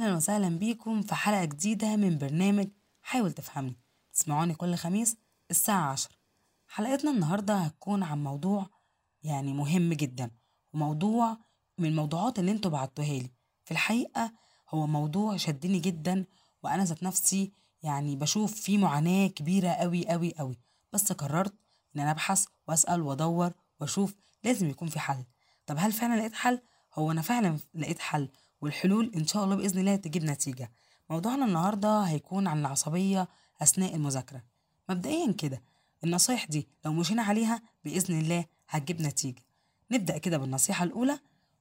أهلا وسهلا بيكم في حلقة جديدة من برنامج حاول تفهمني. تسمعوني كل خميس الساعة عشر حلقتنا النهاردة هتكون عن موضوع يعني مهم جدا وموضوع من الموضوعات اللي أنتوا بعتوها لي. في الحقيقة هو موضوع شدني جدا وأنا ذات نفسي يعني بشوف فيه معاناة كبيرة أوي أوي أوي. بس قررت إن أنا أبحث وأسأل وأدور وأشوف لازم يكون في حل. طب هل فعلا لقيت حل؟ هو أنا فعلا لقيت حل. والحلول إن شاء الله بإذن الله تجيب نتيجة. موضوعنا النهاردة هيكون عن العصبية أثناء المذاكرة. مبدئيا كده النصايح دي لو مشينا عليها بإذن الله هتجيب نتيجة. نبدأ كده بالنصيحة الأولى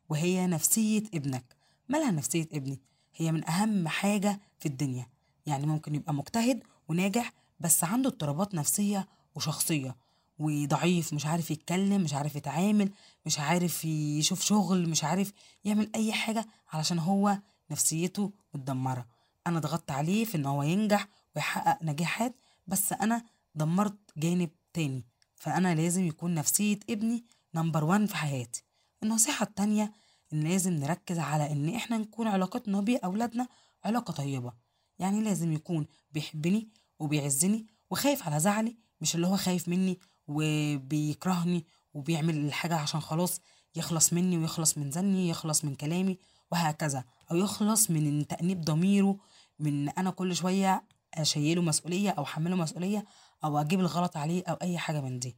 وهي نفسية ابنك. مالها نفسية ابني؟ هي من أهم حاجة في الدنيا. يعني ممكن يبقى مجتهد وناجح بس عنده اضطرابات نفسية وشخصية. وضعيف مش عارف يتكلم مش عارف يتعامل مش عارف يشوف شغل مش عارف يعمل أي حاجة علشان هو نفسيته متدمرة. أنا ضغطت عليه في إن هو ينجح ويحقق نجاحات بس أنا دمرت جانب تاني. فأنا لازم يكون نفسية ابني نمبر وان في حياتي. النصيحة التانية إن لازم نركز على إن إحنا نكون علاقتنا بأولادنا علاقة طيبة. يعني لازم يكون بيحبني وبيعزني وخايف على زعلي مش اللي هو خايف مني وبيكرهني وبيعمل الحاجة عشان خلاص يخلص مني ويخلص من زني يخلص من كلامي وهكذا. أو يخلص من تأنيب ضميره من أنا كل شوية أشيله مسؤولية أو أحمله مسؤولية أو أجيب الغلط عليه أو أي حاجة من دي.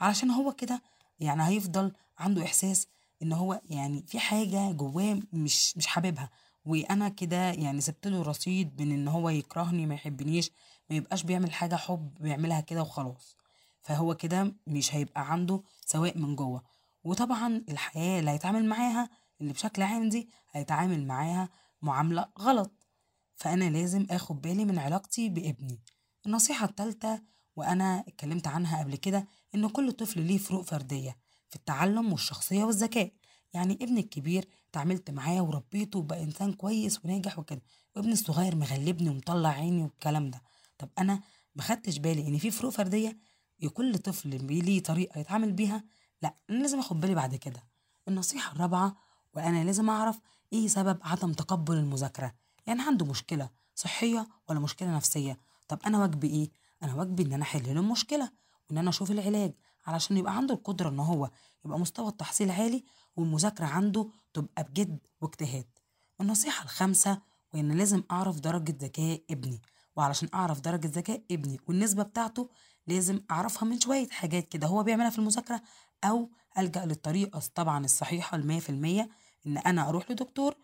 علشان هو كده يعني هيفضل عنده إحساس إن هو يعني في حاجة جواه مش مش حاببها. وأنا كده يعني سبت له رصيد من إن هو يكرهني ما يحبنيش ما يبقاش بيعمل حاجة حب بيعملها كده وخلاص. فهو كده مش هيبقى عنده سواء من جوه. وطبعا الحياة اللي هيتعامل معاها اللي بشكل عام دي هيتعامل معاها معاملة غلط. فأنا لازم آخد بالي من علاقتي بابني. النصيحة الثالثه وأنا اتكلمت عنها قبل كده إن كل طفل ليه فروق فردية في التعلم والشخصية والذكاء. يعني ابني الكبير اتعاملت معاه وربيته وبقى إنسان كويس وناجح وكده. وابني الصغير مغلبني ومطلع عيني والكلام ده. طب أنا ما خدتش بالي إن في فروق فردية؟ كل طفل ليه طريقة يتعامل بيها؟ لا أنا لازم آخد بالي بعد كده. النصيحة الرابعة وأنا لازم أعرف إيه سبب عدم تقبل المذاكرة. يعني عنده مشكلة صحية ولا مشكلة نفسية؟ طب أنا واجبي إيه؟ أنا واجبي إن أنا أحل له المشكلة وإن أنا أشوف العلاج علشان يبقى عنده القدرة إن هو يبقى مستوى التحصيل عالي والمذاكرة عنده تبقى بجد واجتهاد. النصيحة الخامسة وإن لازم أعرف درجة ذكاء ابني. وعلشان أعرف درجة ذكاء ابني والنسبة بتاعته لازم أعرفها من شوية حاجات كده هو بيعملها في المذاكرة أو ألجأ للطريقة طبعا الصحيحة المية في المية إن أنا أروح لدكتور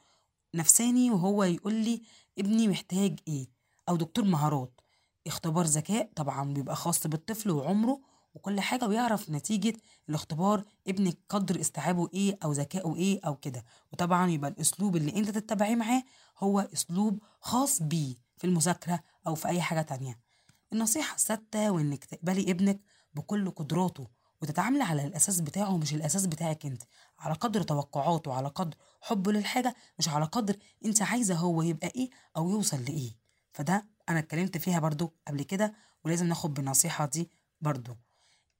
نفساني وهو يقول لي ابني محتاج إيه أو دكتور مهارات. اختبار ذكاء طبعا بيبقى خاص بالطفل وعمره وكل حاجة ويعرف نتيجة الاختبار ابنك قدر استيعابه إيه أو ذكائه إيه أو كده. وطبعا يبقى الأسلوب اللي أنت تتبعيه معاه هو أسلوب خاص بيه في المذاكرة أو في أي حاجة تانية. النصيحة السادسة وانك تقبلي ابنك بكل قدراته وتتعاملي على الأساس بتاعه مش الأساس بتاعك أنت. على قدر توقعاته وعلى قدر حبه للحاجة مش على قدر أنت عايزة هو يبقى إيه أو يوصل لإيه. فده أنا اتكلمت فيها برضو قبل كده ولازم ناخد بالنصيحة دي برضو.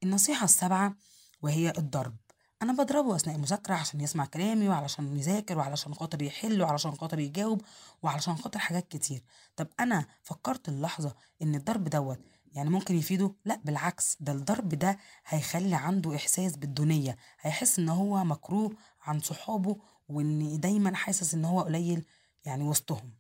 النصيحة السابعة وهي الضرب. أنا بضربه أثناء المذاكرة عشان يسمع كلامي وعلشان يذاكر وعلشان خاطر يحل وعلشان خاطر يجاوب وعلشان خاطر حاجات كتير. طب أنا فكرت اللحظة إن الضرب دوت يعني ممكن يفيده؟ لا بالعكس ده الضرب ده هيخلي عنده إحساس بالدونية هيحس إن هو مكروه عن صحابه وإن دايما حاسس إن هو قليل يعني وسطهم.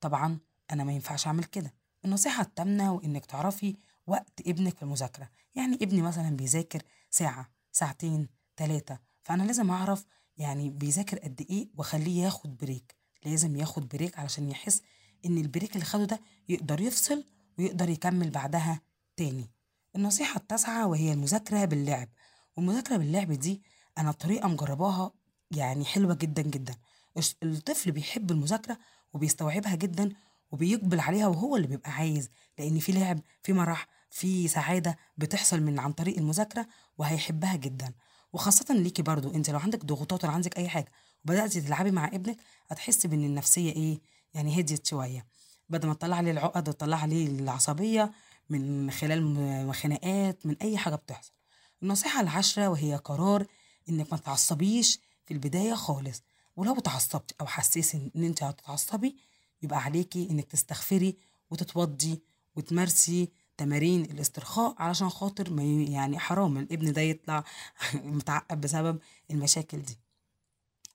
طبعا أنا ما ينفعش أعمل كده. النصيحة التامنة وإنك تعرفي وقت ابنك في المذاكرة. يعني ابني مثلا بيذاكر ساعة ساعتين ثلاثة فأنا لازم أعرف يعني بيذاكر قد إيه وأخليه ياخد break لازم ياخد break علشان يحس إن ال break اللي خده ده يقدر يفصل ويقدر يكمل بعدها تاني. النصيحة التاسعة وهي المذاكرة باللعب. والمذاكرة باللعب دي أنا طريقة مجرباها يعني حلوة جدا جدا. الطفل بيحب المذاكرة وبيستوعبها جدا وبيقبل عليها وهو اللي بيبقى عايز لأن في لعب في مرح في سعادة بتحصل من عن طريق المذاكرة وهيحبها جدا. وخاصة ليكي برضو انت لو عندك ضغوطات ولا عندك أي حاجة وبدأتي تلعبي مع ابنك هتحسي بإن النفسية إيه يعني هديت شوية. بدل ما تطلع عليه العقد وتطلع عليه العصبيه من خلال خناقات من أي حاجة بتحصل. النصيحة العاشرة وهي قرار إنك ما تتعصبيش في البداية خالص. ولو اتعصبتي أو حسيتي إن أنت هتتعصبي يبقى عليكي إنك تستغفري وتتوضي وتمارسي تمارين الاسترخاء علشان خاطر ما يعني حرام الابن ده يطلع متعقد بسبب المشاكل دي.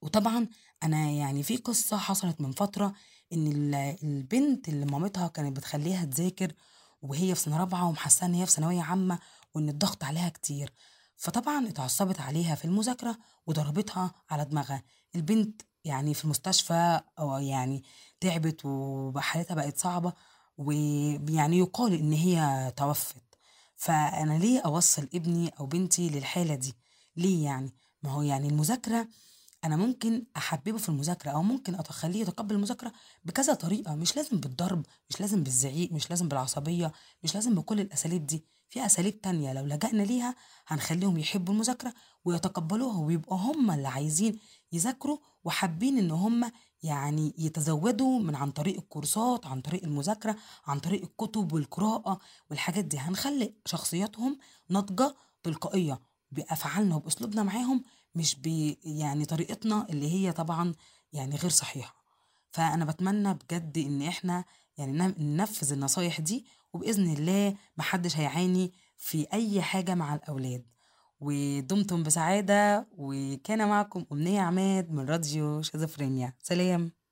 وطبعا أنا يعني في قصة حصلت من فترة إن ال- البنت اللي مامتها كانت بتخليها تذاكر وهي في سنة رابعة ومحسة إن هي في ثانوية عامة وإن الضغط عليها كتير. فطبعا اتعصبت عليها في المذاكرة وضربتها على دماغها. البنت يعني في المستشفى أو يعني تعبت وحالتها بقت صعبة ويعني يقال إن هي توفت. فأنا ليه أوصل ابني أو بنتي للحالة دي؟ ليه يعني؟ ما هو يعني المذاكرة أنا ممكن أحببه في المذاكرة أو ممكن أخليه يتقبل المذاكرة بكذا طريقة مش لازم بالضرب مش لازم بالزعيق مش لازم بالعصبية مش لازم بكل الأساليب دي. في أساليب تانية لو لجأنا ليها هنخليهم يحبوا المذاكرة ويتقبلوها ويبقوا هم اللي عايزين يذاكروا وحابين إن هم يعني يتزودوا من عن طريق الكورسات عن طريق المذاكرة عن طريق الكتب والقراءة والحاجات دي. هنخلي شخصياتهم ناضجة تلقائية بأفعالنا وبأسلوبنا معاهم مش ب يعني طريقتنا اللي هي طبعا يعني غير صحيحة. فأنا بتمنى بجد إن إحنا يعني ننفذ النصايح دي وبإذن الله محدش هيعاني في أي حاجة مع الأولاد. ودمتم بسعادة وكان معكم أمنية عماد من راديو شيزوفرينيا. سلام.